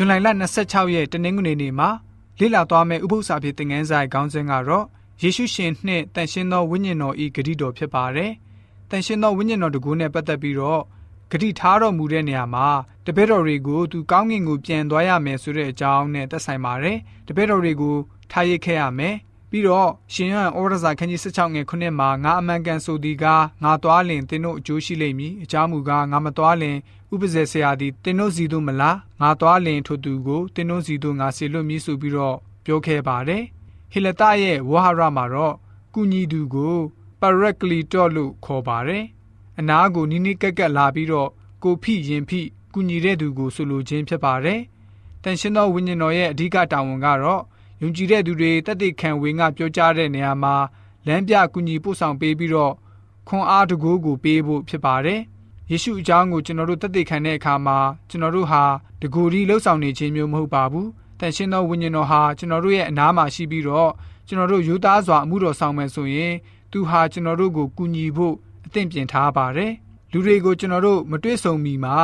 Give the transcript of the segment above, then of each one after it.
ဇွန်လ26ရက်တနင်္ဂနွေနေ့မှာလေ့လာသွားမယ့်ဥပုသ္စာဖြစ်တဲ့ငန်းဆိုင်ခေါင်းစဉ်ကတော့ယေရှုရှင်နှင့်တန်ရှင်းသောဝိညာဉ်တော်ဤဂတိတော်ဖြစ်ပါတယ်။တန်ရှင်းသောဝိညာဉ်တော်တကူနဲ့ပတ်သက်ပြီးတော့ဂတိထားတော်မူတဲ့နေရာမှာတပည့်တော်တွေကိုသူကောင်းကင်ကိုပြန်သွားရမယ်ဆိုတဲ့အကြောင်းနဲ့သက်ဆိုင်ပါတယ်။တပည့်တော်တွေကိုထားရစ်ခဲ့ရမယ်။ ပြီးတော့ရှင်ယန်ဩရစာခန်းကြီး16ငယ်9မှာငါအမှန်ကန်ဆိုသည်ကားငါသွားလင်သင်တို့အကျိုးရှိလိမ့်မည်။အကြောင်းမူကားငါမသွားလင်ဥပဇေဆရာသည်သင်တို့စီသို့မလားငါသွားလင်ထိုသူကိုသင်တို့စီသို့ငါဆေလွတ်မည်ဆိုပြီးတော့ပြောခဲ့ပါတယ်။ဟေလတရဲ့ဝဟာရမှာတော့ကုညီသူကိုပရက်ကလီတော့လို့ခေါ်ပါတယ်။အနားကိုနီးနီးကက်ကက်လာပြီးတော့ကိုဖိရင်ဖိကုညီတဲ့သူကိုဆိုလိုခြင်းဖြစ်ပါတယ်။တန်ရှင်းသောဝိညာဉ်တော်ရဲ့အဓိကတာဝန်ကတော့ ယုံကြည်တဲ့သူတွေတသက်ခံဝင်ကပြောကြားတဲ့နေရာမှာလမ်းပြကူညီပို့ဆောင်ပေးပြီးတော့ခွန်အားတကူကိုပေးဖို့ဖြစ်ပါတယ်။ယေရှုအကြောင်းကိုကျွန်တော်တို့တသက်ခံတဲ့အခါမှာကျွန်တော်တို့ဟာတကူဒီလှုပ်ဆောင်နေခြင်းမျိုးမဟုတ်ပါဘူး။တန်ရှင်းသောဝိညာဉ်တော်ဟာကျွန်တော်တို့ရဲ့အနားမှာရှိပြီးတော့ကျွန်တော်တို့ယူသားစွာအမှုတော်ဆောင်မယ်ဆိုရင်သူဟာကျွန်တော်တို့ကိုကူညီဖို့အသင့်ပြင်ထားပါတယ်။လူတွေကိုကျွန်တော်တို့မတွေ့ဆုံမီမှာ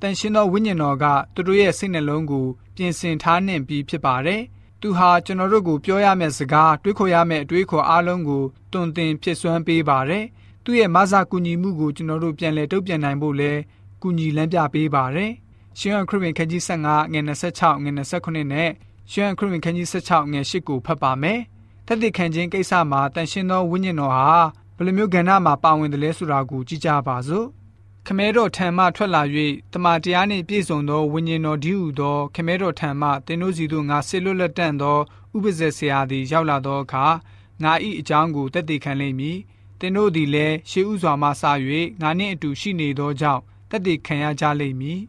တန်ရှင်းသောဝိညာဉ်တော်ကသူတို့ရဲ့စိတ်နှလုံးကိုပြင်ဆင်ထားနှင့်ပြီးဖြစ်ပါတယ်။ သူဟာကျွန်တော်တို့ကိုပြောရမယ့်စကားတွေးခေါ်ရမယ့်အတွေးခေါ်အားလုံးကိုတွင်တင်ဖြစ်စွမ်းပေးပါတယ်။သူ့ရဲ့မဆာကူညီမှုကိုကျွန်တော်တို့ပြန်လည်တုံ့ပြန်နိုင်ဖို့လဲကူညီလမ်းပြပေးပါတယ်။ရှင်ခရစ်ဝင်ခန်းကြီး15ငွေ26ငွေ29နဲ့ရှင်ခရစ်ဝင်ခန်းကြီး16ငွေ8ကိုဖတ်ပါမယ်။တသက်ခံခြင်းကိစ္စမှာတန်ရှင်းသောဝိညာဉ်တော်ဟာဘယ်လိုမျိုးကဏ္ဍမှာပါဝင်တယ်လဲဆိုတာကိုကြည့်ကြပါစို့ ခမဲတော်ထံမှထွက်လာ၍တမန်တရားနှင့်ပြည့်စုံသောဝိညာဉ်တော်ဒီဟုသောခမဲတော်ထံမှသင်တို့စီသို့ငါဆေလွတ်လက်တန့်သောဥပဇေဆရာသည်ရောက်လာသောအခါငါ၏အကြောင်းကိုတည်တည်ခံလိမ့်မည်သင်တို့သည်လည်းရှေးဥစွာမှစ၍ငါနှင့်အတူရှိနေသောကြောင့်တည်တည်ခံရကြလိမ့်မည်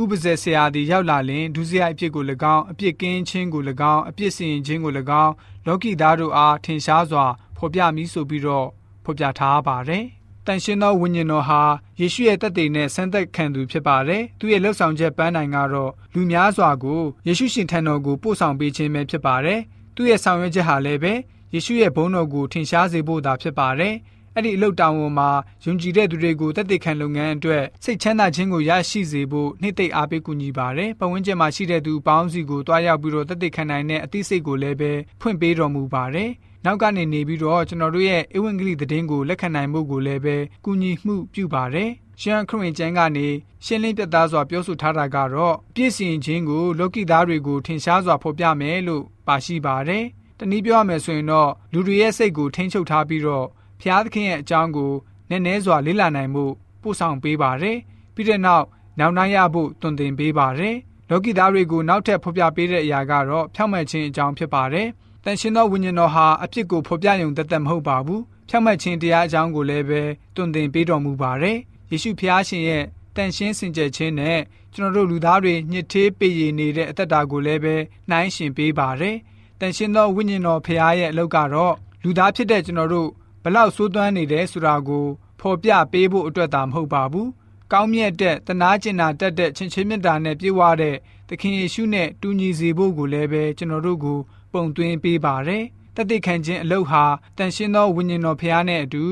ဥပဇေဆရာသည်ရောက်လာလင်ဒုစရိုက်အဖြစ်ကို၎င်းအပြစ်ကင်းခြင်းကို၎င်းအပြစ်စင်ခြင်းကို၎င်းလောကီသားတို့အားထင်ရှားစွာဖော်ပြမည်ဆိုပြီးတော့ဖော်ပြထားပါတယ်။ တန်ရှင်းသောဝိညာဉ်တော်ဟာယေရှုရဲ့တက်တည်နဲ့ဆန်းသက်ခံသူဖြစ်ပါတယ်။သူရဲ့လှုပ်ဆောင်ချက်ပန်းနိုင်ကတော့လူများစွာကိုယေရှုရှင်ထံတော်ကိုပို့ဆောင်ပေးခြင်းပဲဖြစ်ပါတယ်။သူရဲ့ဆောင်ရွက်ချက်ဟာလည်းပဲယေရှုရဲ့ဘုန်းတော်ကိုထင်ရှားစေဖို့သာဖြစ်ပါတယ်။အဲ့ဒီအလုတ်တောင်ဝန်မှာယုံကြည်တဲ့သူတွေကိုတသက်ခံလုပ်ငန်းအတွက်စိတ်ချမ်းသာခြင်းကိုရရှိစေဖို့နှိမ့်သိပ်အားပေးကူညီပါတယ်။ပဝန်းကျင်မှာရှိတဲ့သူပေါင်းစီကိုတွားရောက်ပြီးတော့တသက်ခံနိုင်တဲ့အသိစိတ်ကိုလည်းပဲဖွင့်ပေးတော်မူပါတယ်။ နောက်ကနေနေပြီးတော့ကျွန်တော်တို့ရဲ့ဧဝံဂေလိသတင်းကိုလက်ခံနိုင်မှုကိုလည်းပဲကူညီမှုပြုပါတယ်။ရှမ်းခရစ်ကျမ်းကနေရှင်းလင်းပြသစွာပြောဆိုထားတာကတော့ပြည့်စင်ခြင်းကိုလောကီသားတွေကိုထင်ရှားစွာဖော်ပြမယ်လို့ပါရှိပါတယ်။တနည်းပြောရမယ်ဆိုရင်တော့လူတွေရဲ့စိတ်ကိုထိန်းချုပ်ထားပြီးတော့ဖျားသခင်ရဲ့အကြောင်းကိုနည်းနည်းစွာလေ့လာနိုင်မှုပို့ဆောင်ပေးပါတယ်။ပြီးတဲ့နောက်နောက်နိုင်ရဖို့တွင်တင်ပေးပါတယ်။လောကီသားတွေကိုနောက်ထပ်ဖော်ပြပေးတဲ့အရာကတော့ဖြောင့်မတ်ခြင်းအကြောင်းဖြစ်ပါတယ်။ တန်ရှင်သောဝိညာဉ်တော်ဟာအဖြစ်ကိုဖော်ပြရုံတသက်မဟုတ်ပါဘူးဖြောက်မှတ်ခြင်းတရားအကြောင်းကိုလည်းပဲတွင်တင်ပေးတော်မူပါတယ်ယေရှုဖျားရှင်ရဲ့တန်ရှင်းစင်ကြယ်ခြင်းနဲ့ကျွန်တော်တို့လူသားတွေညစ်သေးပေရနေတဲ့အသက်တာကိုလည်းပဲနှိုင်းရှင်ပေးပါတယ်တန်ရှင်းသောဝိညာဉ်တော်ဖျားရဲ့အလုပ်ကတော့လူသားဖြစ်တဲ့ကျွန်တော်တို့ဘလောက်ဆိုးသွမ်းနေတယ်ဆိုတာကိုဖော်ပြပေးဖို့အတွက်သာမဟုတ်ပါဘူးကောင်းမြတ်တဲ့တနာကျင်နာတတ်တဲ့ချင်းချင်းမြတ်တာနဲ့ပြည့်ဝတဲ့သခင်ယေရှုနဲ့တူညီစေဖို့ကိုလည်းပဲကျွန်တော်တို့ကို ပုံသွင်းပေးပါတယ်။တတိခံခြင်းအလုတ်ဟာတန်ရှင်းသောဝိညာဉ်တော်ဖျားနဲ့အတူ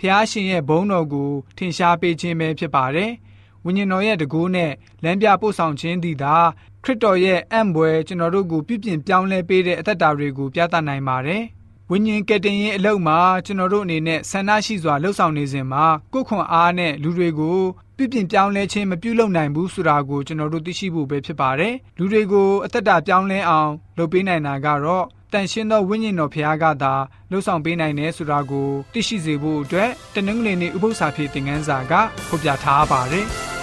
ဖျားရှင်ရဲ့ဘုန်းတော်ကိုထင်ရှားပေးခြင်းပဲဖြစ်ပါတယ်။ဝိညာဉ်တော်ရဲ့တကူနဲ့လမ်းပြပို့ဆောင်ခြင်းသည်သာခရစ်တော်ရဲ့အံ့ဘွယ်ကျွန်တော်တို့ကိုပြပြင်ပြောင်းလဲပေးတဲ့အသက်တာတွေကိုပြသနိုင်ပါတယ်။ ဝိညာဉ်ကယ်တင်ရေးအလုပ်မှာကျွန်တော်တို့အနေနဲ့ဆန္ဒရှိစွာလှုပ်ဆောင်နေစဉ်မှာကိုယ်ခွန်အားနဲ့လူတွေကိုပြပြင်ပြောင်းလဲခြင်းမပြုလုပ်နိုင်ဘူးဆိုတာကိုကျွန်တော်တို့သိရှိဖို့ပဲဖြစ်ပါတယ်။လူတွေကိုအသက်တာပြောင်းလဲအောင်လုပ်ပေးနိုင်တာကတော့တန်ရှင်းသောဝိညာဉ်တော်ဖခင်ကသာလှုပ်ဆောင်ပေးနိုင်တယ်ဆိုတာကိုသိရှိစေဖို့အတွက်တနင်္ဂနွေနေ့ဥပုသ္စာဖြစ်တဲ့ငန်းစာကဖော်ပြထားပါတယ်။